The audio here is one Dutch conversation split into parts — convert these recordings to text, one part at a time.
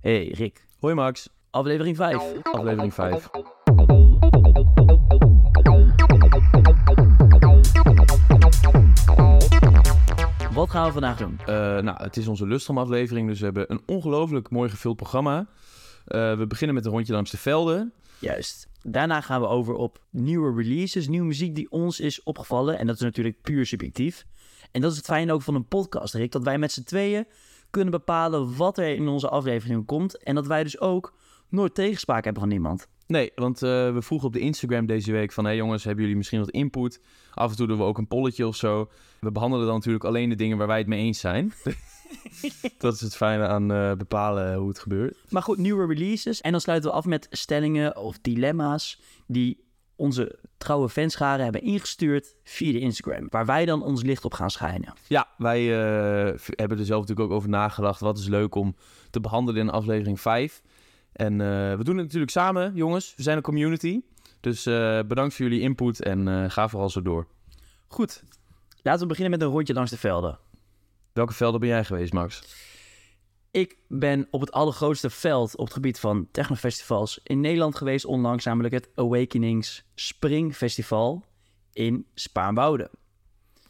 Hey Rick, Hoi Max, aflevering 5. aflevering 5. Wat gaan we vandaag doen? Eh, nou, het is onze Lustrum aflevering, dus we hebben een ongelooflijk mooi gevuld programma. Eh, we beginnen met een rondje langs de velden. Juist. Daarna gaan we over op nieuwe releases, nieuwe muziek die ons is opgevallen. En dat is natuurlijk puur subjectief. En dat is het fijne ook van een podcast, Rick. Dat wij met z'n tweeën kunnen bepalen wat er in onze aflevering komt. En dat wij dus ook nooit tegenspraak hebben van niemand. Nee, want eh, we vroegen op de Instagram deze week van... hé hey jongens, hebben jullie misschien wat input? Af en toe doen we ook een polletje of zo. We behandelen dan natuurlijk alleen de dingen waar wij het mee eens zijn. dat is het fijne aan eh, bepalen hoe het gebeurt. Maar goed, nieuwe releases. En dan sluiten we af met stellingen of dilemma's die onze trouwe fanscharen hebben ingestuurd via de Instagram. Waar wij dan ons licht op gaan schijnen. Ja, wij eh, hebben er zelf natuurlijk ook over nagedacht. Wat is leuk om te behandelen in aflevering 5. En eh, we doen het natuurlijk samen, jongens. We zijn een community. Dus eh, bedankt voor jullie input en ga vooral zo door. Goed, laten we beginnen met een rondje langs de velden. Welke velden ben jij geweest, Max? Ik ben op het allergrootste veld op het gebied van technofestivals in Nederland geweest onlangs, namelijk het Awakenings Spring Festival in Spaarnwoude.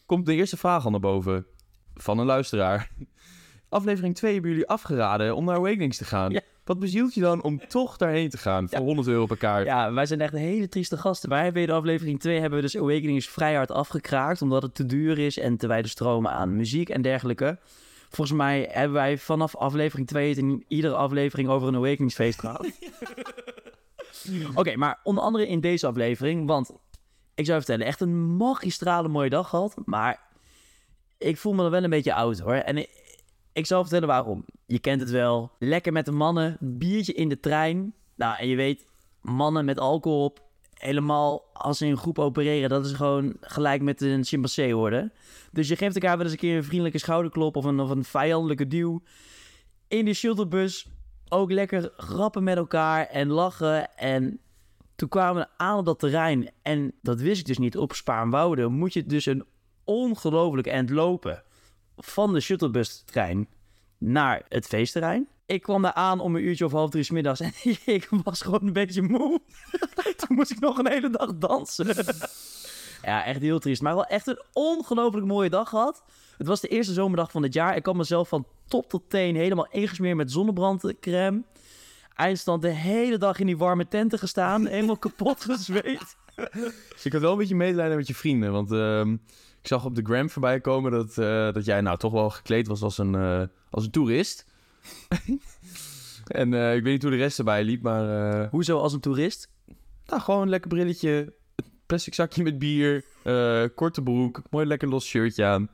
Komt de eerste vraag al naar boven van een luisteraar. Aflevering 2 hebben jullie afgeraden om naar Awakenings te gaan. Ja. Wat bezielt je dan om toch daarheen te gaan voor 100 euro per kaart? Ja, wij zijn echt hele trieste gasten. Wij hebben in de aflevering 2 hebben we dus Awakenings vrij hard afgekraakt, omdat het te duur is en te wijde stromen aan muziek en dergelijke. Volgens mij hebben wij vanaf aflevering 2 het in iedere aflevering over een Awakeningsfeest gehad. Oké, maar onder andere in deze aflevering, want ik zou je vertellen, echt een magistrale mooie dag gehad, maar ik voel me dan wel een beetje oud hoor. En ik, ik zal vertellen waarom. Je kent het wel, lekker met de mannen, biertje in de trein. Nou, en je weet, mannen met alcohol op, helemaal als ze in een groep opereren, dat is gewoon gelijk met een chimpansee worden. Dus je geeft elkaar wel eens een keer een vriendelijke schouderklop of een, of een vijandelijke duw. In die shuttlebus ook lekker grappen met elkaar en lachen. En toen kwamen we aan op dat terrein. En dat wist ik dus niet. Op Spaarnwoude moet je dus een ongelooflijk eind lopen. Van de shuttlebus-trein naar het feestterrein. Ik kwam daar aan om een uurtje of half drie 's middags. En ik was gewoon een beetje moe. toen moest ik nog een hele dag dansen. Ja, echt heel triest. Maar wel echt een ongelooflijk mooie dag gehad. Het was de eerste zomerdag van het jaar. Ik had mezelf van top tot teen helemaal ingesmeerd met zonnebrandcrème. Eindstand de hele dag in die warme tenten gestaan. Helemaal kapot gezweet. Dus ik had wel een beetje medelijden met je vrienden. Want ehm, ik zag op de gram voorbij komen dat, eh, dat jij nou toch wel gekleed was als een, eh, als een toerist. en eh, ik weet niet hoe de rest erbij liep, maar eh, Hoezo als een toerist? nou, gewoon een lekker brilletje, plastic zakje met bier, eh, korte broek, mooi lekker los shirtje aan.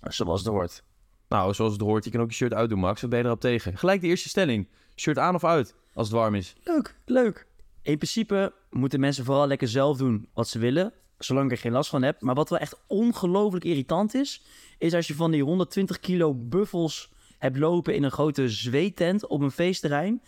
Zoals het hoort. Nou, zoals het hoort, je kan ook je shirt uitdoen, Max. Wat ben je erop tegen? Gelijk de eerste stelling. Shirt aan of uit, als het warm is. Leuk, leuk. In principe moeten mensen vooral lekker zelf doen wat ze willen. Zolang ik er geen last van heb. Maar wat wel echt ongelooflijk irritant is... is als je van die 120 kilo buffels hebt lopen in een grote zweetent op een feestterrein...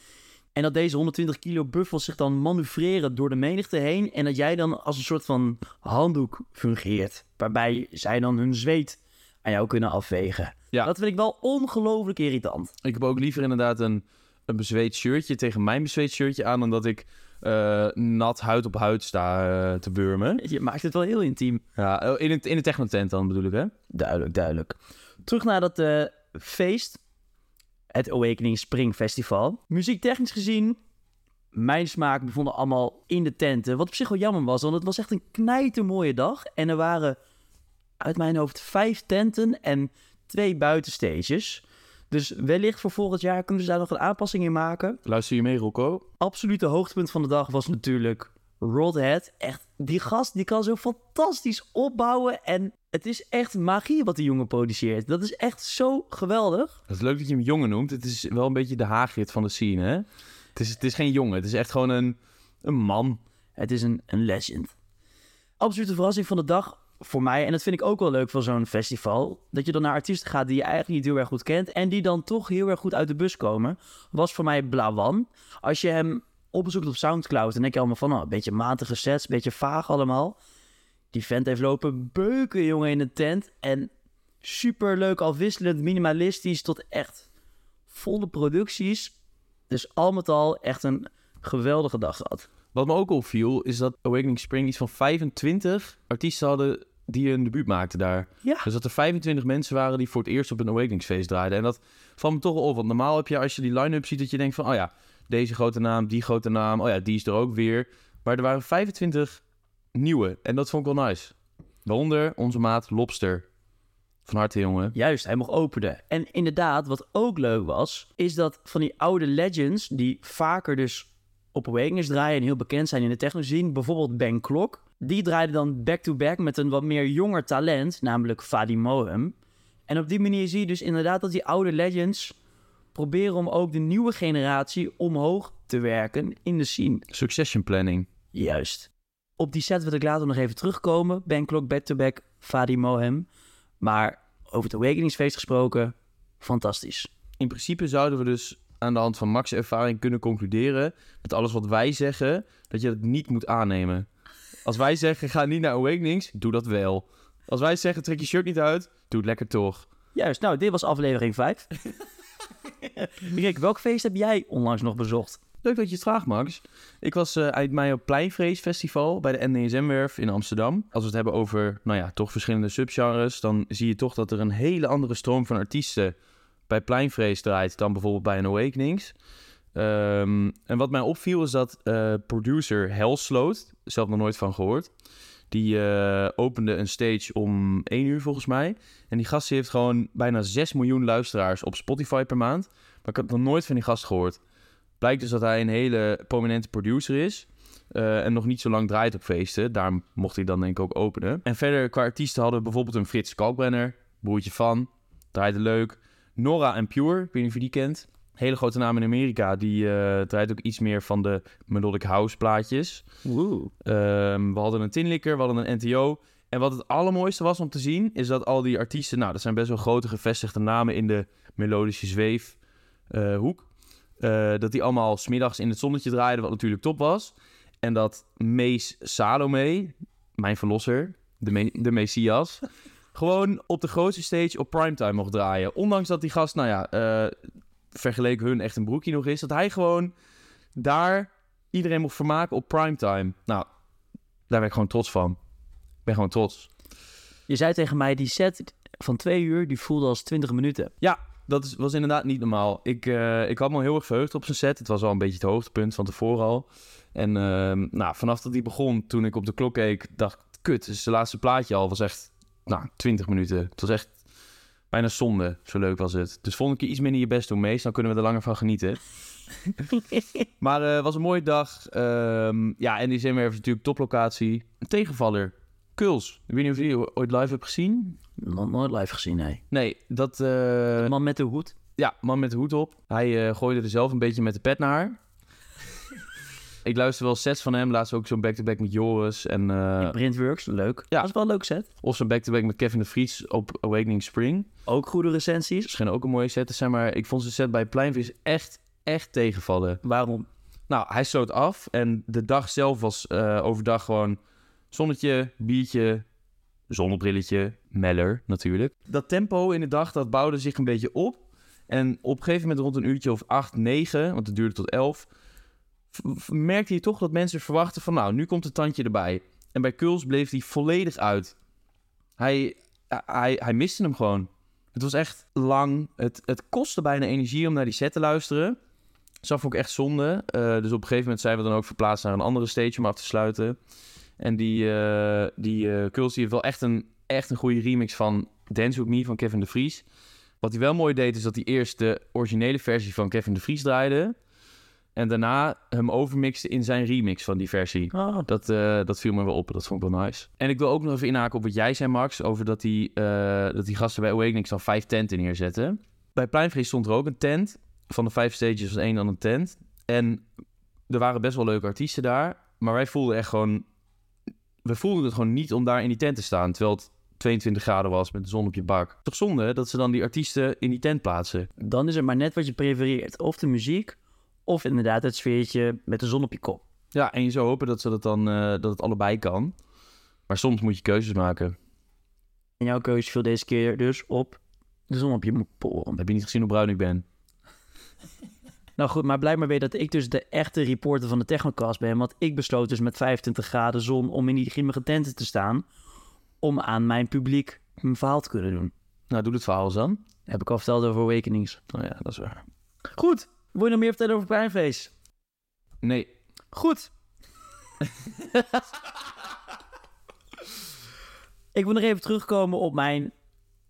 En dat deze 120 kilo buffels zich dan manoeuvreren door de menigte heen. En dat jij dan als een soort van handdoek fungeert. Waarbij zij dan hun zweet aan jou kunnen afvegen. Ja. Dat vind ik wel ongelooflijk irritant. Ik heb ook liever inderdaad een, een bezweet shirtje tegen mijn bezweet shirtje aan... dan dat ik eh, nat huid op huid sta eh, te burmen. Je maakt het wel heel intiem. Ja, oh, in, het, in de technotent dan bedoel ik, hè? Duidelijk, duidelijk. Terug naar dat eh, feest. Het Awakening Spring Festival. Muziektechnisch gezien, mijn smaak bevonden allemaal in de tenten. Wat op zich wel jammer was, want het was echt een knijtermooie dag. En er waren uit mijn hoofd vijf tenten en twee buitenstages. Dus wellicht voor volgend jaar kunnen ze daar nog een aanpassing in maken. Luister je mee, Rocco? Absolute hoogtepunt van de dag was natuurlijk Rodhead. Echt, die gast die kan zo fantastisch opbouwen. En het is echt magie wat die jongen produceert. Dat is echt zo geweldig. Het is leuk dat je hem jongen noemt. Het is wel een beetje de haagrit van de scene, hè? Het is, het is geen jongen, het is echt gewoon een, een man. Het is een, een legend. Absolute verrassing van de dag voor mij. En dat vind ik ook wel leuk van zo'n festival. Dat je dan naar artiesten gaat die je eigenlijk niet heel erg goed kent. En die dan toch heel erg goed uit de bus komen. Was voor mij Blawan. Als je hem opzoekt op Soundcloud, dan denk je allemaal van... Oh, een beetje matige sets, een beetje vaag allemaal. Die vent heeft lopen beuken, jongen, in de tent. En super leuk, afwisselend, minimalistisch tot echt volle producties. Dus al met al echt een geweldige dag gehad. Wat me ook opviel, is dat Awakening Spring iets van 25 artiesten hadden die een debuut maakten daar. Ja. Dus dat er 25 mensen waren die voor het eerst op een Awakeningsfeest draaiden. En dat valt me toch op, want normaal heb je als je die line-up ziet dat je denkt van, oh ja, deze grote naam, die grote naam, oh ja, die is er ook weer. Maar er waren 25 nieuwe en dat vond ik wel nice. Waaronder onze maat Lobster. Van harte, jongen. Juist, hij mocht openen. En inderdaad, wat ook leuk was, is dat van die oude legends, die vaker dus op Awakenings draaien en heel bekend zijn in de techno scene, bijvoorbeeld Ben Klok, die draaide dan back-to-back met een wat meer jonger talent, namelijk Fadi Mohem. En op die manier zie je dus inderdaad dat die oude legends proberen om ook de nieuwe generatie omhoog te werken in de scene. Succession planning. Juist. Op die set wil ik later nog even terugkomen. Ben Klok back-to-back, Fadi Mohem. Maar over het Awakeningsfeest gesproken, fantastisch. In principe zouden we dus aan de hand van Max' ervaring kunnen concluderen dat alles wat wij zeggen, dat je het niet moet aannemen. Als wij zeggen, ga niet naar Awakenings, doe dat wel. Als wij zeggen, trek je shirt niet uit, doe het lekker toch. Juist, nou, dit was aflevering 5. Rick, welk feest heb jij onlangs nog bezocht? Leuk dat je het vraagt, Max. Ik was eh uit mij op Pleinvrees Festival bij de NDSM-werf in Amsterdam. Als we het hebben over, nou ja, toch verschillende subgenres, dan zie je toch dat er een hele andere stroom van artiesten bij Pleinvrees draait dan bijvoorbeeld bij een Awakenings. Ehm, en wat mij opviel is dat eh, producer Helsloot, zelf nog nooit van gehoord, die eh, opende een stage om 1 uur volgens mij. En die gast heeft gewoon bijna 6 miljoen luisteraars op Spotify per maand. Maar ik had nog nooit van die gast gehoord. Blijkt dus dat hij een hele prominente producer is. eh, en nog niet zo lang draait op feesten. Daar mocht hij dan denk ik ook openen. En verder qua artiesten hadden we bijvoorbeeld een Frits Kalkbrenner. Broertje van. Draaide leuk. Nora en Pure. Ik weet niet of je die kent. Hele grote naam in Amerika. Die eh, draait ook iets meer van de melodic house plaatjes. Ehm, we hadden een Tinlikker, we hadden een NTO. En wat het allermooiste was om te zien, is dat al die artiesten... Nou, dat zijn best wel grote gevestigde namen in de melodische zweefhoek. Dat die allemaal smiddags in het zonnetje draaiden, wat natuurlijk top was. En dat Mees Salome, mijn verlosser, de, me de Messias... gewoon op de grootste stage op primetime mocht draaien. Ondanks dat die gast, nou ja, eh, vergeleken hun echt een broekje nog is... dat hij gewoon daar iedereen mocht vermaken op primetime. Nou, daar ben ik gewoon trots van. Ik ben gewoon trots. Je zei tegen mij, die set van twee uur, die voelde als 20 minuten. Ja, dat is, was inderdaad niet normaal. Ik, eh, ik had me heel erg verheugd op zijn set. Het was al een beetje het hoogtepunt van tevoren al. En ehm, nou, vanaf dat die begon, toen ik op de klok keek, dacht ik, kut, dus het laatste plaatje al was echt, nou, 20 minuten. Het was echt bijna zonde, zo leuk was het. Dus volgende keer iets minder je best doen, meest. Dan kunnen we er langer van genieten. maar eh, het was een mooie dag. Ehm, ja, en die zijn weer natuurlijk toplocatie. Een tegenvaller. Kuls. Ik weet niet of je die ooit live hebt gezien. Nog nooit live gezien, nee. Nee, dat... eh, De man met de hoed. ja, man met de hoed op. Hij eh, gooide er zelf een beetje met de pet naar haar. ik luister wel sets van hem. Laatst ook zo'n back-to-back met Joris. En, eh, Printworks, leuk. ja. Dat is wel een leuk set. of zo'n back-to-back met Kevin de Vries op Awakening Spring. Ook goede recensies. Dat schijnen ook een mooie set te zijn. Maar ik vond zijn set bij Pleinvis echt, echt tegenvallen. Waarom? Nou, hij sloot af. En de dag zelf was overdag gewoon zonnetje, biertje, zonnebrilletje, meller natuurlijk. Dat tempo in de dag, dat bouwde zich een beetje op. En op een gegeven moment rond een uurtje of acht, negen, want het duurde tot elf... merkte je toch dat mensen verwachten van... nou, nu komt het tandje erbij. En bij Kuls bleef hij volledig uit. Hij, hij, hij miste hem gewoon. Het was echt lang. Het, het kostte bijna energie om naar die set te luisteren. Dat ik echt zonde. Eh, dus op een gegeven moment zijn we dan ook verplaatst naar een andere stage om af te sluiten. En die, eh die die heeft wel echt een, echt een goede remix van Dance With Me van Kevin de Vries. Wat hij wel mooi deed is dat hij eerst de originele versie van Kevin de Vries draaide. En daarna hem overmixte in zijn remix van die versie. Oh, Dat, eh, dat viel me wel op. Dat vond ik wel nice. En ik wil ook nog even inhaken op wat jij zei, Max. Over dat die, dat die gasten bij Awakenings dan vijf tenten neerzetten. Bij Pleinvrees stond er ook een tent. Van de vijf stages was één dan een tent. En er waren best wel leuke artiesten daar. Maar wij voelden echt gewoon... We voelden het gewoon niet om daar in die tent te staan. Terwijl het 22 graden was met de zon op je bak. Toch zonde dat ze dan die artiesten in die tent plaatsen. dan is het maar net wat je prefereert. Of de muziek, of inderdaad het sfeertje met de zon op je kop. Ja, en je zou hopen dat, ze dat, dan, eh, dat het allebei kan. Maar soms moet je keuzes maken. En jouw keuze viel deze keer dus op de zon op je poren. Heb je niet gezien hoe bruin ik ben? Nou goed, maar blijf maar weer dat ik dus de echte reporter van de Technocast ben. Want ik besloot dus met 25 graden zon om in die grimmige tenten te staan. Om aan mijn publiek mijn verhaal te kunnen doen. Nou, doe het verhaal eens dan. Heb ik al verteld over Awakenings. Oh ja, dat is waar. Goed, wil je nog meer vertellen over Pijnfeest? Nee. Goed. ik wil nog even terugkomen op mijn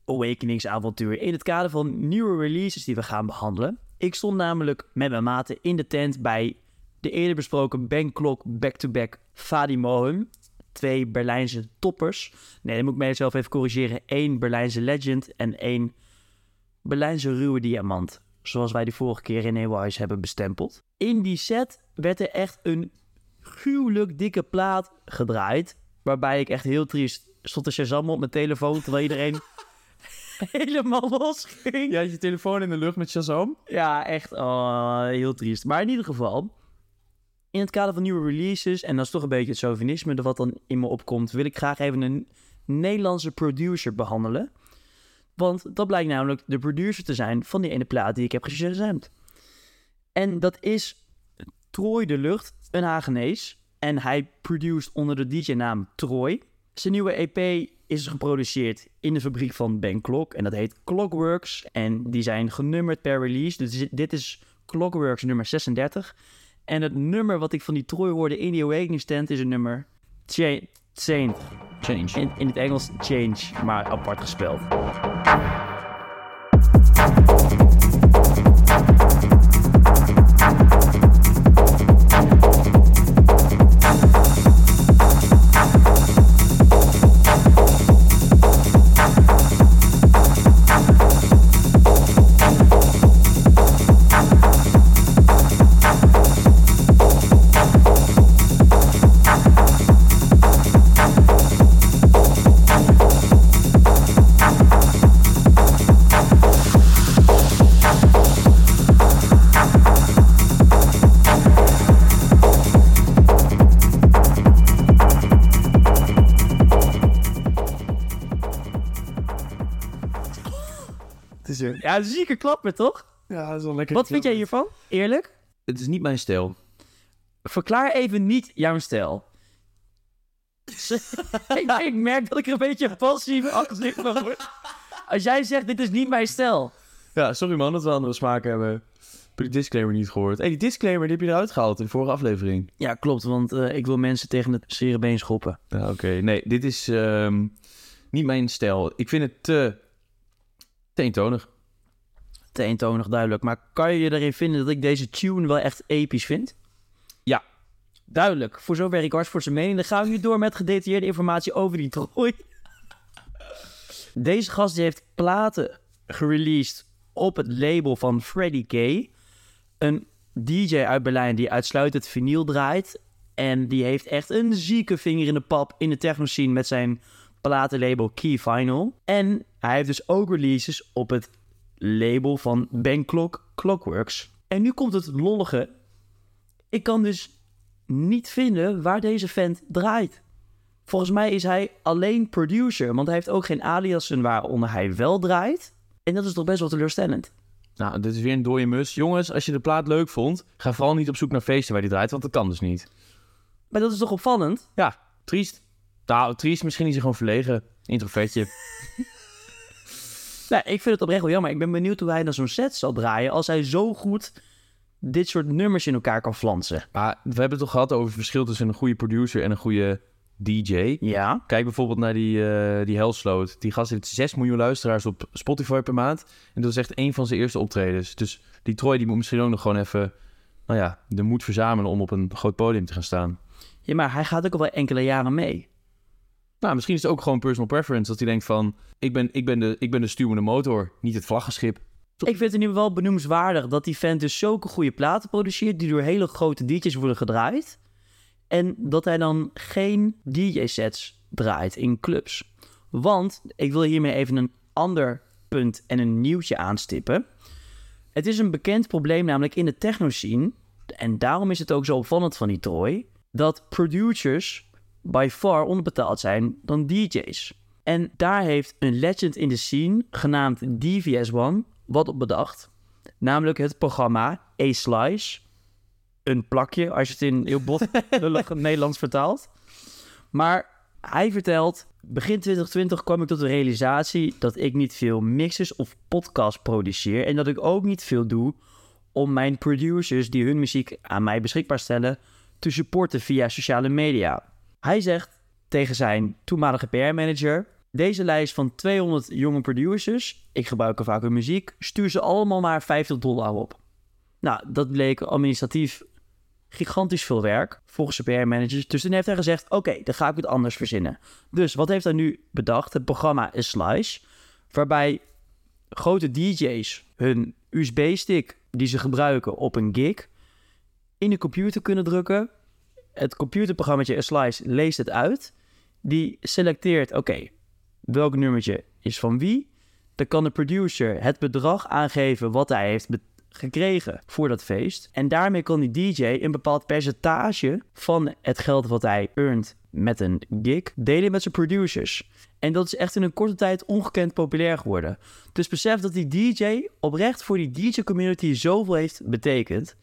Awakenings-avontuur in het kader van nieuwe releases die we gaan behandelen. Ik stond namelijk met mijn maten in de tent bij de eerder besproken Bangkok back-to-back Fadi Mohun. Twee Berlijnse toppers. Nee, dan moet ik mezelf even corrigeren. Eén Berlijnse legend en één Berlijnse ruwe diamant. Zoals wij die vorige keer in Eways hebben bestempeld. In die set werd er echt een gruwelijk dikke plaat gedraaid. Waarbij ik echt heel triest stond te Shazam op mijn telefoon. Terwijl iedereen helemaal los ging. Je had je telefoon in de lucht met Shazam? Ja, echt oh, heel triest. Maar in ieder geval, in het kader van nieuwe releases, en dat is toch een beetje het chauvinisme dat wat dan in me opkomt, wil ik graag even een Nederlandse producer behandelen. Want dat blijkt namelijk de producer te zijn van die ene plaat die ik heb gezamd. En dat is Troy de Lucht, een Hagenees. En hij produceert onder de DJ-naam Troy. Zijn nieuwe EP is geproduceerd in de fabriek van Ben Clock. En dat heet Clockworks. En die zijn genummerd per release. Dus dit is Clockworks nummer 36. En het nummer wat ik van die Troy hoorde in die Awakening stand is een nummer... Cha Change. Change. In, in het Engels Change, maar apart gespeld. Ja, een zieke klapper, toch? Ja, dat is wel lekker. Wat vind jij hiervan? Eerlijk? Het is niet mijn stijl. Verklaar even niet jouw stijl. ik, ik merk dat ik er een beetje passief achter van word. Als jij zegt, dit is niet mijn stijl. Ja, sorry man dat we andere smaken hebben. Heb die disclaimer niet gehoord? hey, die disclaimer die heb je eruit gehaald in de vorige aflevering. Ja, klopt, want eh, ik wil mensen tegen het zere been schoppen. Ja, oké. Nee, dit is ehm, niet mijn stijl. Ik vind het te... te eentonig. Te eentonig duidelijk. Maar kan je je erin vinden dat ik deze tune wel echt episch vind? Ja. Duidelijk. Voor zover ik hard voor zijn mening. Dan gaan we nu door met gedetailleerde informatie over die Troy. Deze gast die heeft platen gereleased op het label van Freddie K. Een DJ uit Berlijn die uitsluitend vinyl draait. En die heeft echt een zieke vinger in de pap in de techno scene met zijn platenlabel Key Final. En hij heeft dus ook releases op het label van Bangkok Clockworks. En nu komt het lollige. Ik kan dus niet vinden waar deze vent draait. Volgens mij is hij alleen producer, want hij heeft ook geen aliasen waaronder hij wel draait. En dat is toch best wel teleurstellend. Nou, dit is weer een dode mus. Jongens, als je de plaat leuk vond, ga vooral niet op zoek naar feesten waar die draait, want dat kan dus niet. Maar dat is toch opvallend? Ja, triest. Nou, triest, misschien is hij gewoon verlegen. Introvertje. Nou, ik vind het oprecht wel jammer. Ik ben benieuwd hoe hij dan zo'n set zal draaien als hij zo goed dit soort nummers in elkaar kan flansen. maar we hebben het toch gehad over het verschil tussen een goede producer en een goede DJ. Ja. Kijk bijvoorbeeld naar die, eh die Hellsloot. Die gast heeft 6 miljoen luisteraars op Spotify per maand. En dat is echt één van zijn eerste optredens. Dus die Troy die moet misschien ook nog gewoon even... Nou ja, de moed verzamelen om op een groot podium te gaan staan. Ja, maar hij gaat ook al wel enkele jaren mee. Nou, misschien is het ook gewoon personal preference. Dat hij denkt van, ik ben, ik ben, de, ik ben de stuwende motor, niet het vlaggenschip. Ik vind het in ieder geval benoemenswaardig dat die vent dus zulke goede platen produceert... die door hele grote DJ's worden gedraaid. En dat hij dan geen DJ-sets draait in clubs. Want, ik wil hiermee even een ander punt en een nieuwtje aanstippen. Het is een bekend probleem namelijk in de techno-scene... en daarom is het ook zo opvallend van die Troy... dat producers by far onderbetaald zijn dan DJ's. En daar heeft een legend in de scene, genaamd DVS1, wat op bedacht. Namelijk het programma A-Slice. Een plakje, als je het in heel bot Nederlands vertaalt. Maar hij vertelt, begin 2020 kwam ik tot de realisatie dat ik niet veel mixes of podcasts produceer. En dat ik ook niet veel doe om mijn producers die hun muziek aan mij beschikbaar stellen te supporten via sociale media. Hij zegt tegen zijn toenmalige PR-manager: Deze lijst van 200 jonge producers, ik gebruik er vaak hun muziek, stuur ze allemaal maar 50 dollar op. Nou, dat bleek administratief gigantisch veel werk volgens de PR-managers. Dus toen heeft hij gezegd: Oké, dan ga ik het anders verzinnen. Dus wat heeft hij nu bedacht? Het programma is Slice, waarbij grote DJ's hun USB-stick die ze gebruiken op een gig in de computer kunnen drukken. Het computerprogramma Slice leest het uit. Die selecteert, oké, welk nummertje is van wie. Dan kan de producer het bedrag aangeven wat hij heeft gekregen voor dat feest. En daarmee kan die DJ een bepaald percentage van het geld wat hij earnt met een gig delen met zijn producers. En dat is echt in een korte tijd ongekend populair geworden. Dus besef dat die DJ oprecht voor die DJ-community zoveel heeft betekend.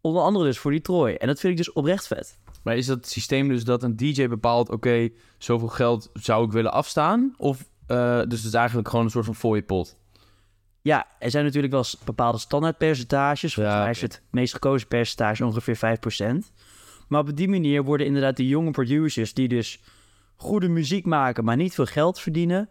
Onder andere dus voor die Troy. En dat vind ik dus oprecht vet. Maar is dat systeem dus dat een DJ bepaalt... oké, zoveel geld zou ik willen afstaan? Of uh, dus het is eigenlijk gewoon een soort van fooiepot? Ja, er zijn natuurlijk wel bepaalde standaardpercentages. Volgens mij is het meest gekozen percentage ongeveer 5%. Maar op die manier worden inderdaad de jonge producers... die dus goede muziek maken, maar niet veel geld verdienen...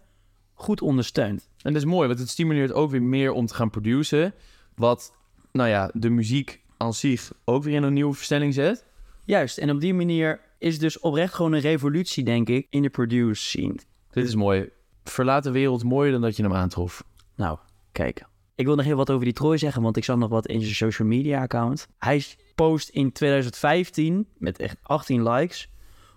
goed ondersteund. En dat is mooi, want het stimuleert ook weer meer om te gaan produceren... wat, nou ja, de muziek aan zich ook weer in een nieuwe verstelling zet. Juist, en op die manier is dus oprecht gewoon een revolutie, denk ik, in de produce scene. Dit is mooi. Verlaat de wereld mooier dan dat je hem aantrof. Nou, kijk. Ik wil nog heel wat over die Troy zeggen, want ik zag nog wat in zijn social media account. Hij post in 2015 met echt 18 likes.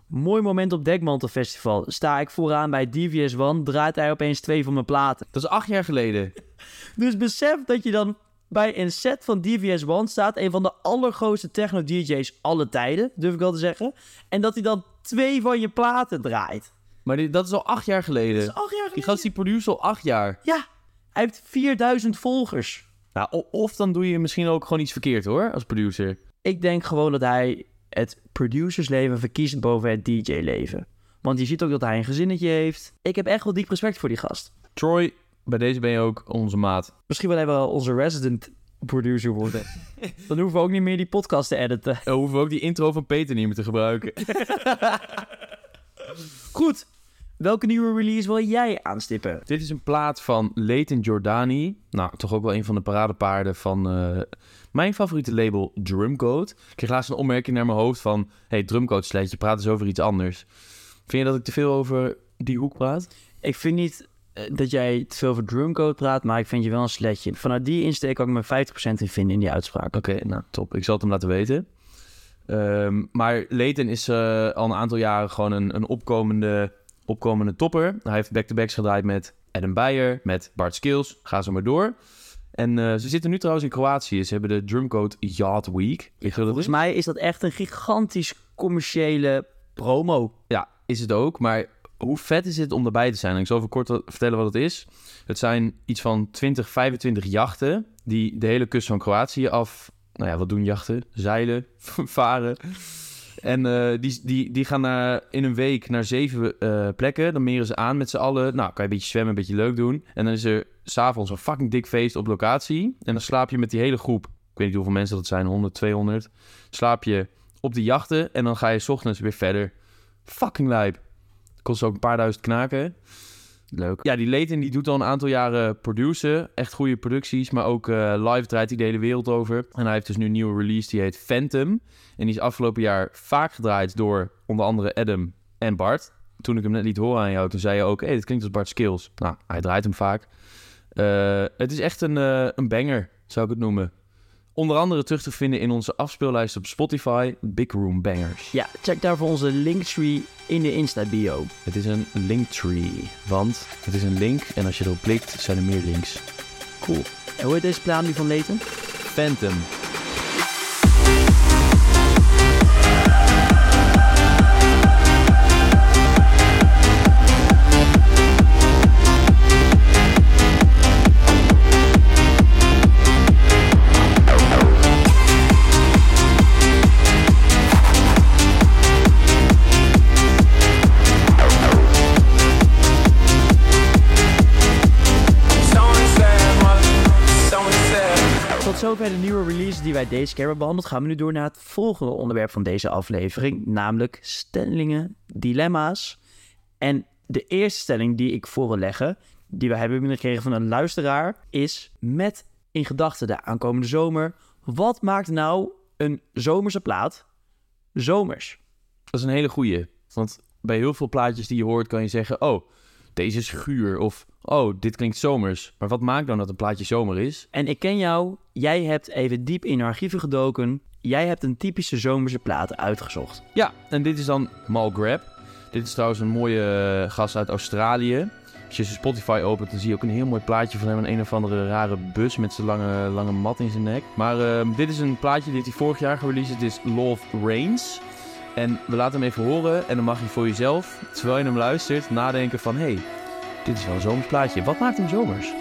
Mooi moment op Dekmantel Festival. Sta ik vooraan bij DVS One, draait hij opeens twee van mijn platen. Dat is acht jaar geleden. dus besef dat je dan bij een set van DVS One staat. Een van de allergrootste techno-DJ's alle tijden, durf ik wel te zeggen. En dat hij dan twee van je platen draait. Maar die, dat is al acht jaar geleden. Dat is acht jaar geleden. Die gast die produce al acht jaar. Ja, hij heeft 4000 volgers. Nou, of dan doe je misschien ook gewoon iets verkeerd hoor, als producer. Ik denk gewoon dat hij het producersleven verkiest boven het DJ-leven. Want je ziet ook dat hij een gezinnetje heeft. Ik heb echt wel diep respect voor die gast. Troy, bij deze ben je ook onze maat. Misschien wil hij wel onze resident producer worden. Dan hoeven we ook niet meer die podcast te editen. Dan hoeven we ook die intro van Peter niet meer te gebruiken. Goed. Welke nieuwe release wil jij aanstippen? Dit is een plaat van Leighton Jordani. Nou, toch ook wel een van de paradepaarden van uh, mijn favoriete label Drumcode. Ik kreeg laatst een opmerking naar mijn hoofd van... Hey, Drumcode sleetje, praat eens over iets anders. Vind je dat ik te veel over die hoek praat? Ik vind niet eh, dat jij te veel over drumcode praat, maar ik vind je wel een sletje. Vanuit die insteek kan ik me 50% in vinden in die uitspraak. Oké, nou top. Ik zal het hem laten weten. Um, maar Leighton is uh, al een aantal jaren gewoon een, een opkomende, opkomende topper. Hij heeft back-to-backs gedraaid met Adam Beyer, met Bart Skills. Ga zo maar door. En uh, ze zitten nu trouwens in Kroatië. Ze hebben de Drumcode Yacht Week. Volgens mij is dat echt een gigantisch commerciële promo. Ja, is het ook. Maar hoe vet is het om erbij te zijn? ik zal even kort vertellen wat het is. Het zijn iets van 20, 25 jachten die de hele kust van Kroatië af... Nou ja, wat doen jachten? Zeilen, varen. En uh, die, die, die gaan naar, in een week naar zeven uh, plekken. Dan meren ze aan met z'n allen. Nou, kan je een beetje zwemmen, een beetje leuk doen. En dan is er s'avonds een fucking dik feest op locatie. En dan slaap je met die hele groep. Ik weet niet hoeveel mensen dat zijn, 100, 200. Slaap je op die jachten en dan ga je s ochtends weer verder. Fucking lijp. Kost ook een paar duizend knaken. Leuk. Ja, die Leighton die doet al een aantal jaren produceren. Echt goede producties, maar ook uh, live draait hij de hele wereld over. En hij heeft dus nu een nieuwe release, die heet Phantom. En die is afgelopen jaar vaak gedraaid door onder andere Adam en Bart. Toen ik hem net liet horen aan jou, toen zei je ook... hé, hey, dit klinkt als Bart Skills. Nou, hij draait hem vaak. Uh, het is echt een, uh, een banger, zou ik het noemen. Onder andere terug te vinden in onze afspeellijst op Spotify, Big Room Bangers. Ja, check daarvoor onze linktree in de Insta-bio. Het is een linktree, want het is een link en als je erop klikt zijn er meer links. Cool. En hoe heet deze plaat nu van Leighton? Phantom. Zover de nieuwe releases die wij deze keer hebben behandeld, gaan we nu door naar het volgende onderwerp van deze aflevering, namelijk stellingen, dilemma's. En de eerste stelling die ik voor wil leggen, die we hebben binnengekregen van een luisteraar, is met in gedachten de aankomende zomer. Wat maakt nou een zomerse plaat zomers? Dat is een hele goeie. Want bij heel veel plaatjes die je hoort kan je zeggen... Oh, deze is guur. Of, oh, dit klinkt zomers. Maar wat maakt dan dat een plaatje zomer is? En ik ken jou, jij hebt even diep in archieven gedoken. Jij hebt een typische zomerse plaat uitgezocht. Ja, en dit is dan Mal Grab. Dit is trouwens een mooie eh, gast uit Australië. Als je zijn Spotify opent, dan zie je ook een heel mooi plaatje van hem. Een een of andere rare bus met zijn lange, lange mat in zijn nek. Maar ehm, dit is een plaatje dit hij vorig jaar gereleased. Het is Love Reigns. En we laten hem even horen. En dan mag je voor jezelf, terwijl je hem luistert, nadenken van... Hé, hey, dit is wel een zomers plaatje. Wat maakt hem zomers?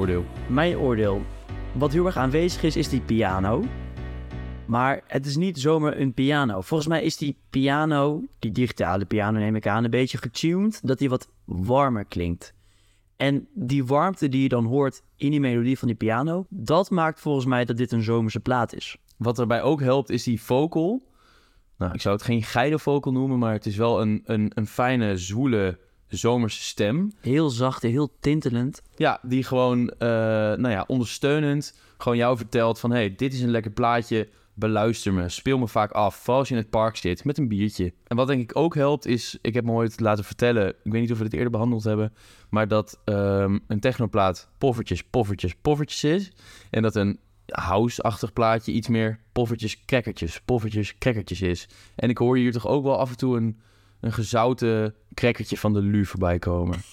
Oordeel. Mijn oordeel. Wat heel erg aanwezig is, is die piano. Maar het is niet zomaar een piano. Volgens mij is die piano, die digitale piano neem ik aan, een beetje getuned. Dat die wat warmer klinkt. En die warmte die je dan hoort in die melodie van die piano, dat maakt volgens mij dat dit een zomerse plaat is. Wat erbij ook helpt, is die vocal. Nou, ik zou het geen geile vocal noemen, maar het is wel een, een, een fijne, zwoele, zomerse stem. Heel zacht, heel tintelend. Ja, die gewoon, eh, nou ja, ondersteunend gewoon jou vertelt van... hey, dit is een lekker plaatje, beluister me, speel me vaak af. Vooral als je in het park zit, met een biertje. En wat denk ik ook helpt is, ik heb me ooit laten vertellen... ik weet niet of we dit eerder behandeld hebben... maar dat ehm, een technoplaat poffertjes, poffertjes, poffertjes is... en dat een house-achtig plaatje iets meer poffertjes, crackertjes, poffertjes, crackertjes is. En ik hoor hier toch ook wel af en toe een, een gezouten crackertje van de Lu voorbij komen.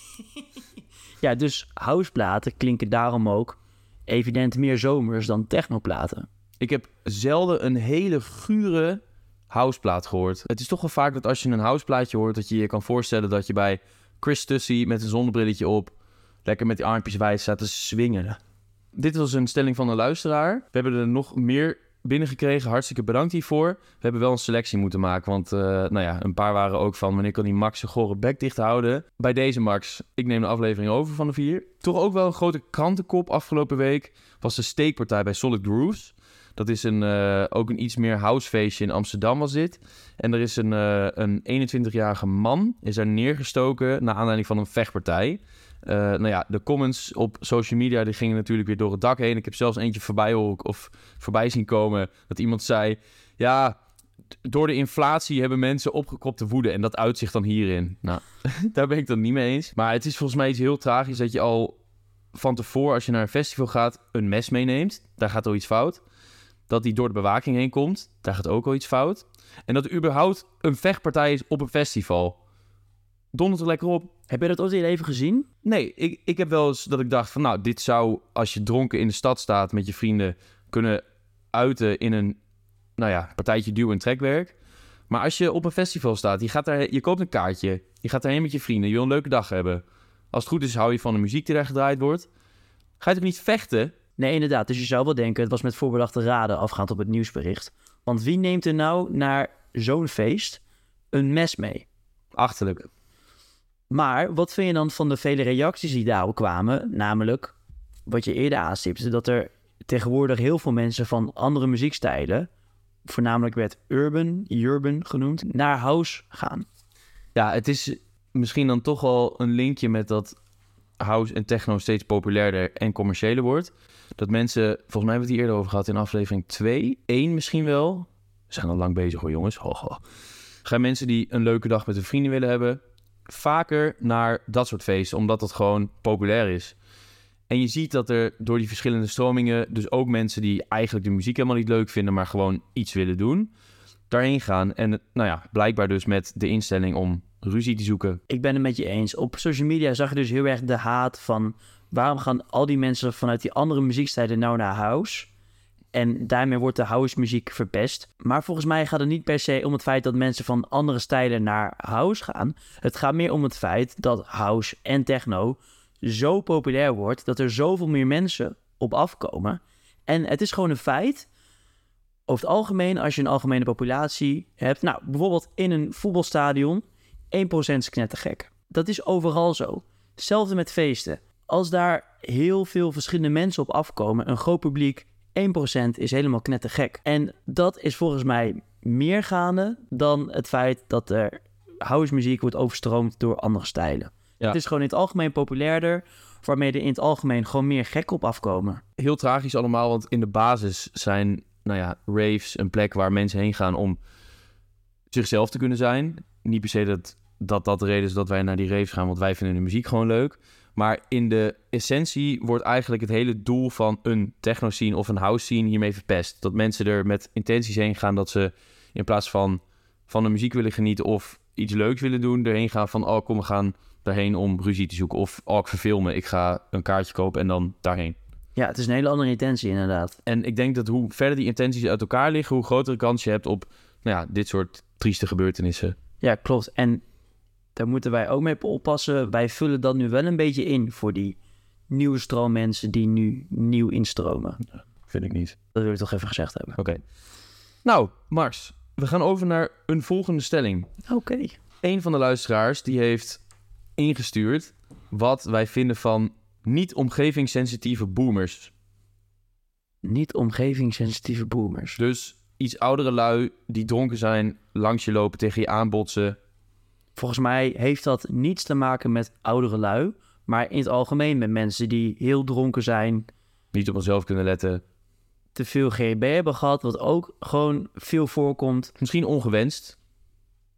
Ja, dus houseplaten klinken daarom ook evident meer zomers dan technoplaten. Ik heb zelden een hele gure houseplaat gehoord. Het is toch wel vaak dat als je een houseplaatje hoort... dat je je kan voorstellen dat je bij Chris Tussie met een zonnebrilletje op... lekker met die armpjes wijd staat te swingen. Dit was een stelling van een luisteraar. We hebben er nog meer binnengekregen. Hartstikke bedankt hiervoor. We hebben wel een selectie moeten maken. Want uh, nou ja, een paar waren ook van... wanneer kan die Max zijn gore bek dicht houden? Bij deze Max, ik neem de aflevering over van de vier. Toch ook wel een grote krantenkop afgelopen week... was de steekpartij bij Solid Grooves. Dat is een, uh, ook een iets meer housefeestje in Amsterdam was dit. En er is een, uh, een 21-jarige man is daar neergestoken... naar aanleiding van een vechtpartij... Uh, nou ja, de comments op social media die gingen natuurlijk weer door het dak heen. Ik heb zelfs eentje voorbij of voorbij zien komen dat iemand zei: ja, door de inflatie hebben mensen opgekropte woede en dat uitzicht dan hierin. Nou, daar ben ik dan niet mee eens. Maar het is volgens mij iets heel tragisch dat je al van tevoren, als je naar een festival gaat, een mes meeneemt. Daar gaat al iets fout. Dat die door de bewaking heen komt, daar gaat ook al iets fout. En dat er überhaupt een vechtpartij is op een festival. Dondert er lekker op. Heb je dat ooit in je leven gezien? Nee, ik, ik heb wel eens dat ik dacht van... nou, dit zou als je dronken in de stad staat met je vrienden... kunnen uiten in een, nou ja, partijtje duw- en trekwerk. Maar als je op een festival staat, je, gaat daar, je koopt een kaartje... je gaat daarheen met je vrienden, je wil een leuke dag hebben. Als het goed is, hou je van de muziek die daar gedraaid wordt. Ga je toch niet vechten? Nee, inderdaad. Dus je zou wel denken, het was met voorbedachte raden afgaand op het nieuwsbericht. Want wie neemt er nou naar zo'n feest een mes mee? Achterlijk. Maar wat vind je dan van de vele reacties die daarop kwamen? Namelijk, wat je eerder aanstipte, dat er tegenwoordig heel veel mensen van andere muziekstijlen, voornamelijk werd urban, urban genoemd, naar house gaan. Ja, het is misschien dan toch wel een linkje met dat house en techno steeds populairder en commerciëler wordt. Dat mensen, volgens mij hebben we het hier eerder over gehad in aflevering 2, 1 misschien wel. We zijn al lang bezig hoor jongens. Ho, ho gaan mensen die een leuke dag met hun vrienden willen hebben, vaker naar dat soort feesten, omdat dat gewoon populair is. En je ziet dat er door die verschillende stromingen, dus ook mensen die eigenlijk de muziek helemaal niet leuk vinden, maar gewoon iets willen doen, daarheen gaan. En nou ja, blijkbaar dus met de instelling om ruzie te zoeken. Ik ben het met je eens. Op social media zag je dus heel erg de haat van waarom gaan al die mensen vanuit die andere muziekstijlen nou naar house? En daarmee wordt de house muziek verpest. Maar volgens mij gaat het niet per se om het feit dat mensen van andere stijlen naar house gaan. Het gaat meer om het feit dat house en techno zo populair wordt dat er zoveel meer mensen op afkomen. En het is gewoon een feit. Over het algemeen, als je een algemene populatie hebt, nou bijvoorbeeld in een voetbalstadion, 1% is knettergek. Dat is overal zo. Hetzelfde met feesten. Als daar heel veel verschillende mensen op afkomen, een groot publiek, 1% is helemaal knettergek. En dat is volgens mij meer gaande dan het feit dat er house muziek wordt overstroomd door andere stijlen. Ja. Het is gewoon in het algemeen populairder, waarmee er in het algemeen gewoon meer gek op afkomen. Heel tragisch allemaal, want in de basis zijn, nou ja, raves een plek waar mensen heen gaan om zichzelf te kunnen zijn. Niet per se dat dat, dat de reden is dat wij naar die raves gaan, want wij vinden de muziek gewoon leuk. Maar in de essentie wordt eigenlijk het hele doel van een techno scene of een house scene hiermee verpest. Dat mensen er met intenties heen gaan dat ze in plaats van van de muziek willen genieten of iets leuks willen doen, erheen gaan van oh kom we gaan daarheen om ruzie te zoeken of oh ik verveel me, ik ga een kaartje kopen en dan daarheen. Ja, het is een hele andere intentie inderdaad. En ik denk dat hoe verder die intenties uit elkaar liggen, hoe grotere kans je hebt op nou ja, dit soort trieste gebeurtenissen. Ja, klopt. En daar moeten wij ook mee oppassen. Wij vullen dat nu wel een beetje in voor die nieuwe stroom mensen die nu nieuw instromen. Vind ik niet. Dat wil ik toch even gezegd hebben. Oké. Nou, Mars, we gaan over naar een volgende stelling. Oké. Een van de luisteraars die heeft ingestuurd wat wij vinden van niet omgevingssensitieve boomers. Niet omgevingssensitieve boomers. Dus iets oudere lui die dronken zijn, langs je lopen, tegen je aanbotsen. Volgens mij heeft dat niets te maken met oudere lui, maar in het algemeen met mensen die heel dronken zijn, Niet op onszelf kunnen letten. te veel GHB hebben gehad, wat ook gewoon veel voorkomt. Misschien ongewenst.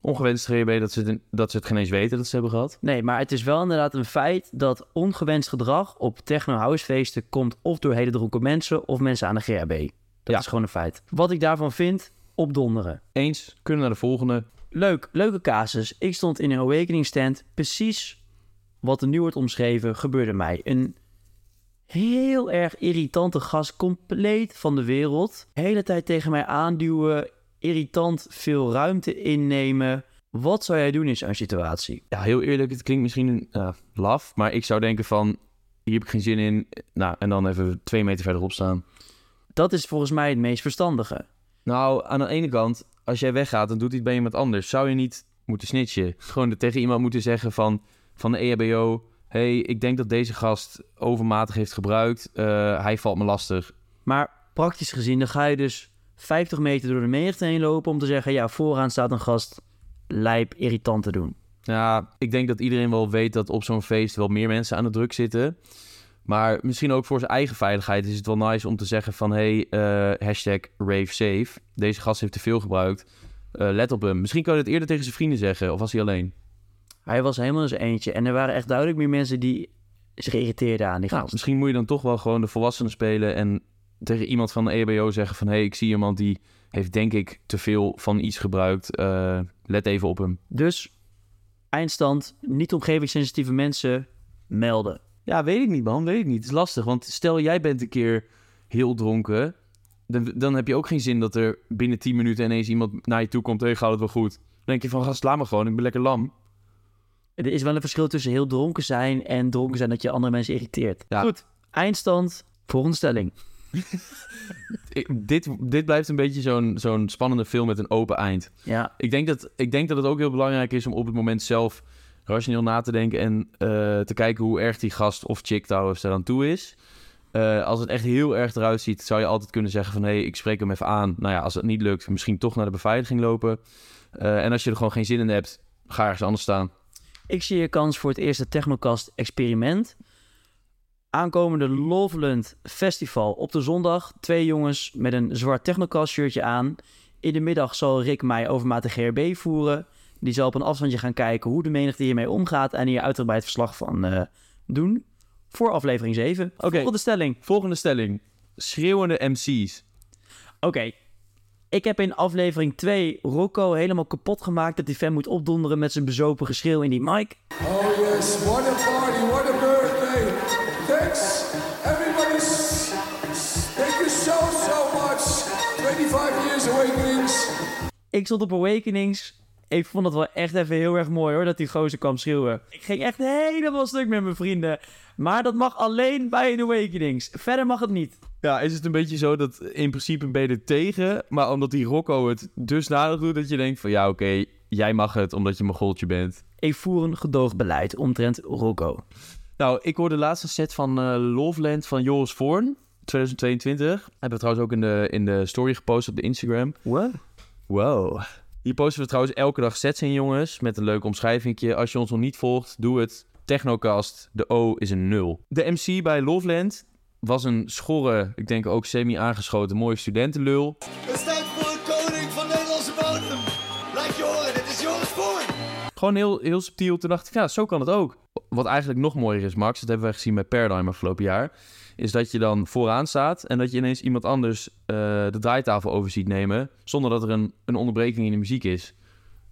Ongewenst GHB dat ze, het, dat ze het geen eens weten dat ze hebben gehad. Nee, maar het is wel inderdaad een feit dat ongewenst gedrag op techno-housefeesten komt of door hele dronken mensen of mensen aan de GHB. Dat Ja. is gewoon een feit. Wat ik daarvan vind, opdonderen. Eens, kunnen naar de volgende. Leuk, leuke casus. Ik stond in een awakening stand. Precies wat er nu wordt omschreven, gebeurde mij. Een heel erg irritante gast, compleet van de wereld. De hele tijd tegen mij aanduwen, irritant, veel ruimte innemen. Wat zou jij doen in zo'n situatie? Ja, heel eerlijk, het klinkt misschien uh, laf, maar ik zou denken van, hier heb ik geen zin in. Nou, en dan even twee meter verderop staan. Dat is volgens mij het meest verstandige. Nou, aan de ene kant, als jij weggaat, dan doet hij het bij iemand anders. Zou je niet moeten snitchen? Gewoon tegen iemand moeten zeggen van, van de EHBO... hey, ik denk dat deze gast overmatig heeft gebruikt. Eh, hij valt me lastig. Maar praktisch gezien, dan ga je dus 50 meter door de menigte heen lopen om te zeggen... ja, vooraan staat een gast lijp irritant te doen. Ja, ik denk dat iedereen wel weet dat op zo'n feest wel meer mensen aan de druk zitten. Maar misschien ook voor zijn eigen veiligheid is het wel nice om te zeggen van... hey, eh, hashtag ravesafe. Deze gast heeft te veel gebruikt. Eh, let op hem. Misschien kan je het eerder tegen zijn vrienden zeggen. Of was hij alleen? Hij was helemaal zijn eentje. En er waren echt duidelijk meer mensen die zich irriteerden aan die Nou, gast. misschien moet je dan toch wel gewoon de volwassenen spelen... en tegen iemand van de EBO zeggen van... hey, ik zie iemand die heeft denk ik te veel van iets gebruikt. Eh, let even op hem. Dus, eindstand, niet omgevingssensitieve mensen melden. Ja, weet ik niet, man. Weet ik niet. Het is lastig, want stel jij bent een keer heel dronken... Dan, dan heb je ook geen zin dat er binnen 10 minuten ineens iemand naar je toe komt... hey, gaat het wel goed? Dan denk je van, gast, laat me gewoon, ik ben lekker lam. Er is wel een verschil tussen heel dronken zijn en dronken zijn dat je andere mensen irriteert. Ja. Goed, eindstand, volgende stelling. Dit, dit blijft een beetje zo'n zo'n spannende film met een open eind. Ja, Ik denk, dat, ik denk dat het ook heel belangrijk is om op het moment zelf rationeel na te denken... en eh, te kijken hoe erg die gast of chick trouwens er aan toe is... Eh, als het echt heel erg eruit ziet, zou je altijd kunnen zeggen van... hé, hey, ik spreek hem even aan. Nou ja, als het niet lukt, misschien toch naar de beveiliging lopen. Eh, en als je er gewoon geen zin in hebt, ga ergens anders staan. ik zie hier kans voor het eerste Technocast experiment. Aankomende Loveland Festival op de zondag. Twee jongens met een zwart Technocast shirtje aan. In de middag zal Rick mij overmatig GRB voeren. Die zal op een afstandje gaan kijken hoe de menigte hiermee omgaat en hier uitgebreid verslag van eh, doen. Voor aflevering 7. Oké. Volgende stelling. Volgende stelling. Schreeuwende MC's. Oké. Ik heb in aflevering 2 Rocco helemaal kapot gemaakt dat die fan moet opdonderen met zijn bezopen geschreeuw in die mic. Oh yes, what a party, what a birthday. Thanks, everybody's. Thank you so, so much. 25 years awakenings. Ik stond op Awakenings. Ik vond het wel echt even heel erg mooi hoor, dat die gozer kwam schreeuwen. Ik ging echt helemaal stuk met mijn vrienden. Maar dat mag alleen bij een Awakenings. Verder mag het niet. Ja, is het een beetje zo dat in principe ben je er tegen, maar omdat die Rocco het dusdanig doet dat je denkt van ja oké, jij mag het omdat je mijn goltje bent. Ik voer een gedoogbeleid omtrent Rocco. Nou, ik hoorde de laatste set van eh, Loveland van Joris Voorn, 2022. Hebben we trouwens ook in de, in de story gepost op de Instagram. What? Wow. Hier posten we trouwens elke dag sets in, jongens. Met een leuk omschrijvingje. Als je ons nog niet volgt, doe het. Technocast, de O is een 0. De MC bij Loveland was een schorre, ik denk ook semi-aangeschoten, mooie studentenlul. Het staat voor een koning van Nederlandse bodem. Laat je horen, dit is Joris Voorn. Gewoon heel, heel subtiel. Toen dacht ik, ja, zo kan het ook. Wat eigenlijk nog mooier is, Max, dat hebben wij gezien bij Paradigm afgelopen jaar, is dat je dan vooraan staat en dat je ineens iemand anders eh, de draaitafel over ziet nemen, zonder dat er een, een onderbreking in de muziek is.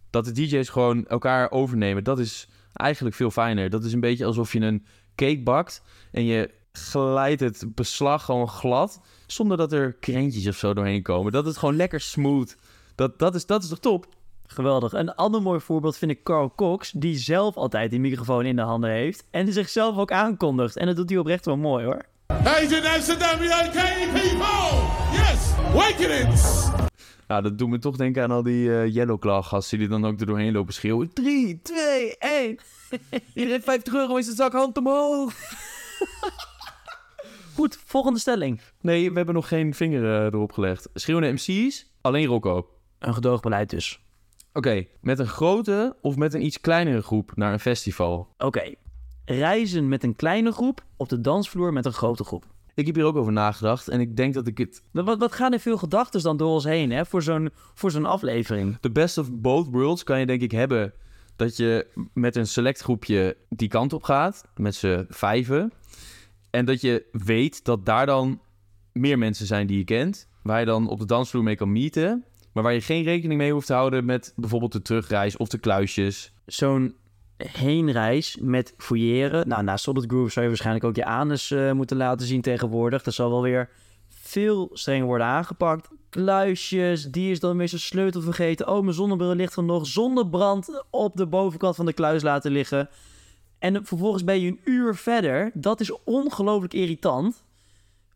Dat de DJ's gewoon elkaar overnemen, dat is eigenlijk veel fijner. Dat is een beetje alsof je een cake bakt en je glijdt het beslag gewoon glad, zonder dat er krentjes of zo doorheen komen. Dat het gewoon lekker smooth. Dat, dat, is, dat is toch top? Geweldig. Een ander mooi voorbeeld vind ik Carl Cox, die zelf altijd die microfoon in de handen heeft. En zichzelf ook aankondigt. En dat doet hij oprecht wel mooi hoor. Agent Amsterdam, UK people! Yes! Wakenings! Ja, dat doet me toch denken aan al die eh Yellow Claw gasten die dan ook er doorheen lopen schreeuwen. 3, 2, 1. Iedereen 50 euro is de zak hand omhoog. Goed, volgende stelling. Nee, we hebben nog geen vinger eh, erop gelegd. Schreeuwende MC's, alleen Rocco. Een gedoogbeleid dus. Oké, met een grote of met een iets kleinere groep naar een festival. Oké. Reizen met een kleine groep, op de dansvloer met een grote groep. Ik heb hier ook over nagedacht en ik denk dat ik het... Wat, wat, wat gaan er veel gedachten dan door ons heen hè, voor zo'n voor zo'n aflevering? The best of both worlds kan je denk ik hebben dat je met een select groepje die kant op gaat, met z'n vijven. En dat je weet dat daar dan meer mensen zijn die je kent, waar je dan op de dansvloer mee kan meeten. Maar waar je geen rekening mee hoeft te houden met bijvoorbeeld de terugreis of de kluisjes. Zo'n heenreis met fouilleren. Nou, na Solid Groove zou je waarschijnlijk ook je anus eh, moeten laten zien tegenwoordig. Dat zal wel weer veel strenger worden aangepakt. Kluisjes, die is dan weer zijn sleutel vergeten. Oh, mijn zonnebril ligt er nog. Zonnebrand op de bovenkant van de kluis laten liggen. En vervolgens ben je een uur verder. Dat is ongelooflijk irritant.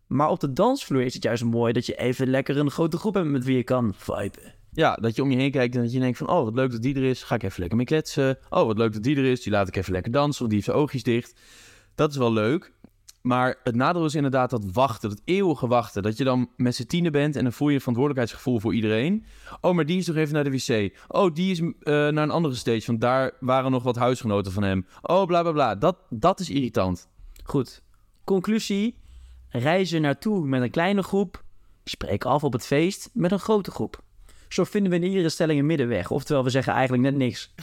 Maar op de dansvloer is het juist mooi dat je even lekker een grote groep hebt met wie je kan viben. Ja, dat je om je heen kijkt en dat je denkt van... oh, wat leuk dat die er is, ga ik even lekker mee kletsen. Oh, wat leuk dat die er is, die laat ik even lekker dansen... want die heeft zijn oogjes dicht. Dat is wel leuk. Maar het nadeel is inderdaad dat wachten, dat eeuwige wachten. Dat je dan met z'n tienen bent en dan voel je een verantwoordelijkheidsgevoel voor iedereen. Oh, maar die is toch even naar de wc. Oh, die is eh, naar een andere stage, want daar waren nog wat huisgenoten van hem. Oh, bla bla bla. Dat, dat is irritant. Goed. Conclusie. Reizen naartoe met een kleine groep. Spreek af op het feest met een grote groep. Zo vinden we in iedere stelling een middenweg. Oftewel, we zeggen eigenlijk net niks.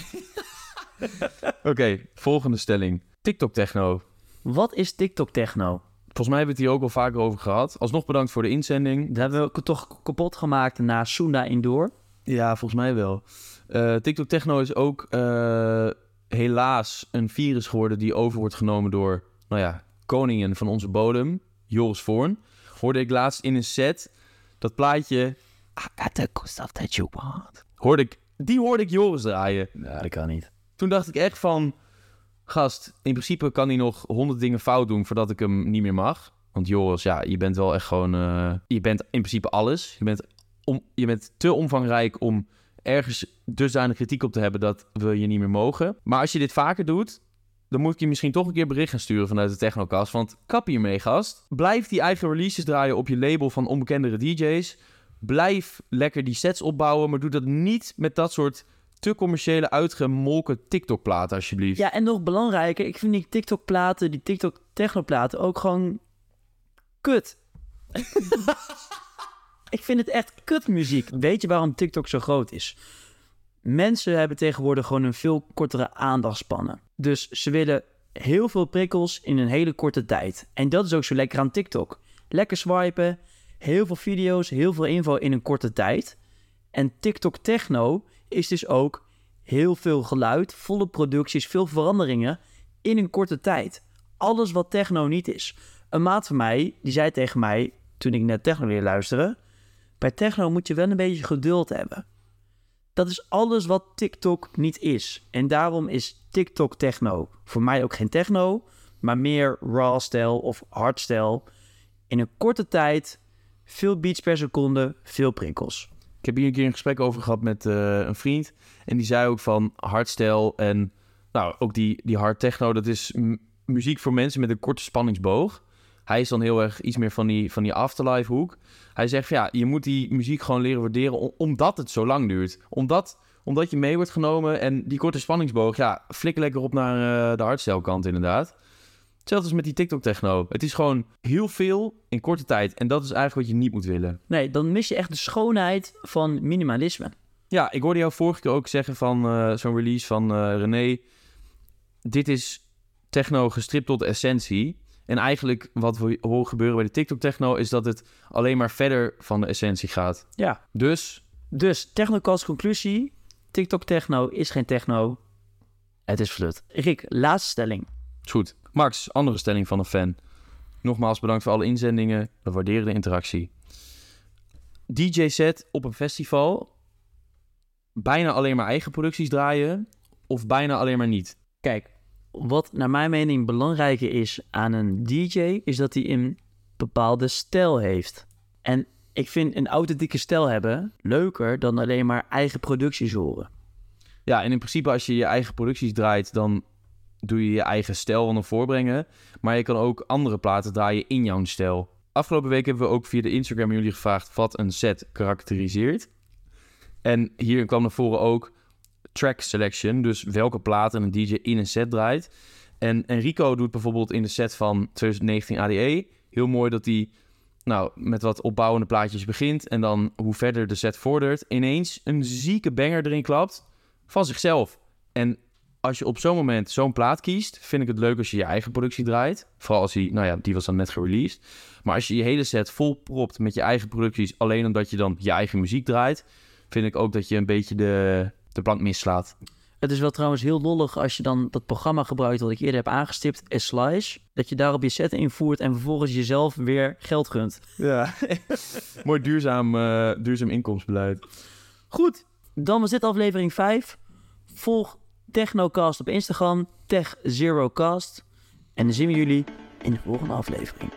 Oké, volgende stelling. TikTok-techno. Wat is TikTok techno? Volgens mij hebben we het hier ook al vaker over gehad. Alsnog bedankt voor de inzending. Dat hebben we toch kapot gemaakt na Sunda Indoor. Ja, volgens mij wel. Eh, TikTok Techno is ook eh, helaas een virus geworden die over wordt genomen door, nou ja, koningen van onze bodem, Joris Voorn. Hoorde ik laatst in een set dat plaatje. I got the good stuff that you want. Hoorde ik, die hoorde ik Joris draaien. Ja, dat kan niet. Toen dacht ik echt van, gast, in principe kan hij nog honderd dingen fout doen voordat ik hem niet meer mag. Want Joris, ja, je bent wel echt gewoon, eh, je bent in principe alles. Je bent, om, je bent te omvangrijk om ergens dusdanig kritiek op te hebben dat we je niet meer mogen. Maar als je dit vaker doet, dan moet ik je misschien toch een keer bericht gaan sturen vanuit de Technocast. Want kap hiermee, gast. Blijf die eigen releases draaien op je label van onbekendere DJ's. Blijf lekker die sets opbouwen, maar doe dat niet met dat soort te commerciële uitgemolken TikTok-platen, alsjeblieft. Ja, en nog belangrijker, ik vind die TikTok-platen, die TikTok-techno-platen ook gewoon kut. Ik vind het echt kutmuziek. Weet je waarom TikTok zo groot is? Mensen hebben tegenwoordig gewoon een veel kortere aandachtspannen. Dus ze willen heel veel prikkels in een hele korte tijd. En dat is ook zo lekker aan TikTok. Lekker swipen, heel veel video's, heel veel info in een korte tijd. En TikTok Techno is dus ook heel veel geluid, volle producties, veel veranderingen in een korte tijd. Alles wat techno niet is. Een maat van mij, die zei tegen mij, toen ik net techno leerde luisteren... Bij techno moet je wel een beetje geduld hebben. Dat is alles wat TikTok niet is. En daarom is TikTok techno voor mij ook geen techno, maar meer raw-stijl of hardstyle. In een korte tijd, veel beats per seconde, veel prikkels. Ik heb hier een keer een gesprek over gehad met eh, een vriend. En die zei ook van hardstyle en nou, ook die, die hard techno, dat is muziek voor mensen met een korte spanningsboog. Hij is dan heel erg iets meer van die, van die afterlife hoek. Hij zegt ja, je moet die muziek gewoon leren waarderen om- omdat het zo lang duurt. Omdat, omdat je mee wordt genomen en die korte spanningsboog, ja, flikker lekker op naar eh, de hardstyle kant inderdaad. Hetzelfde is met die TikTok techno. Het is gewoon heel veel in korte tijd. En dat is eigenlijk wat je niet moet willen. Nee, dan mis je echt de schoonheid van minimalisme. Ja, ik hoorde jou vorige keer ook zeggen van eh, zo'n release van eh, René. Dit is techno gestript tot de essentie. En eigenlijk wat we horen gebeuren bij de TikTok techno is dat het alleen maar verder van de essentie gaat. Ja. Dus Dus technocast conclusie. TikTok techno is geen techno. Het is flut. Rick, laatste stelling. Is goed. Max, andere stelling van een fan. Nogmaals bedankt voor alle inzendingen. We waarderen de interactie. DJ set op een festival. Bijna alleen maar eigen producties draaien. Of bijna alleen maar niet. Kijk, wat naar mijn mening belangrijker is aan een DJ, is dat hij een bepaalde stijl heeft. En ik vind een authentieke stijl hebben leuker dan alleen maar eigen producties horen. Ja, en in principe als je je eigen producties draait, dan doe je je eigen stijl naar voorbrengen. Maar je kan ook andere platen draaien in jouw stijl. Afgelopen week hebben we ook via de Instagram jullie gevraagd wat een set karakteriseert. En hier kwam naar voren ook track selection, dus welke platen een DJ in een set draait. En Enrico doet bijvoorbeeld in de set van 2019 ADE heel mooi dat hij nou, met wat opbouwende plaatjes begint en dan hoe verder de set vordert, ineens een zieke banger erin klapt van zichzelf. En als je op zo'n moment zo'n plaat kiest, vind ik het leuk als je je eigen productie draait. Vooral als die, nou ja, die was dan net gereleased. Maar als je je hele set vol propt met je eigen producties, alleen omdat je dan je eigen muziek draait, vind ik ook dat je een beetje de, de plank mislaat. Het is wel trouwens heel lollig als je dan dat programma gebruikt wat ik eerder heb aangestipt, Slice. Dat je daarop je set invoert en vervolgens jezelf weer geld gunt. Ja, mooi duurzaam, eh, duurzaam inkomensbeleid. Goed, dan was dit aflevering 5. Volg Technocast op Instagram, TechZeroCast. En dan zien we jullie in de volgende aflevering.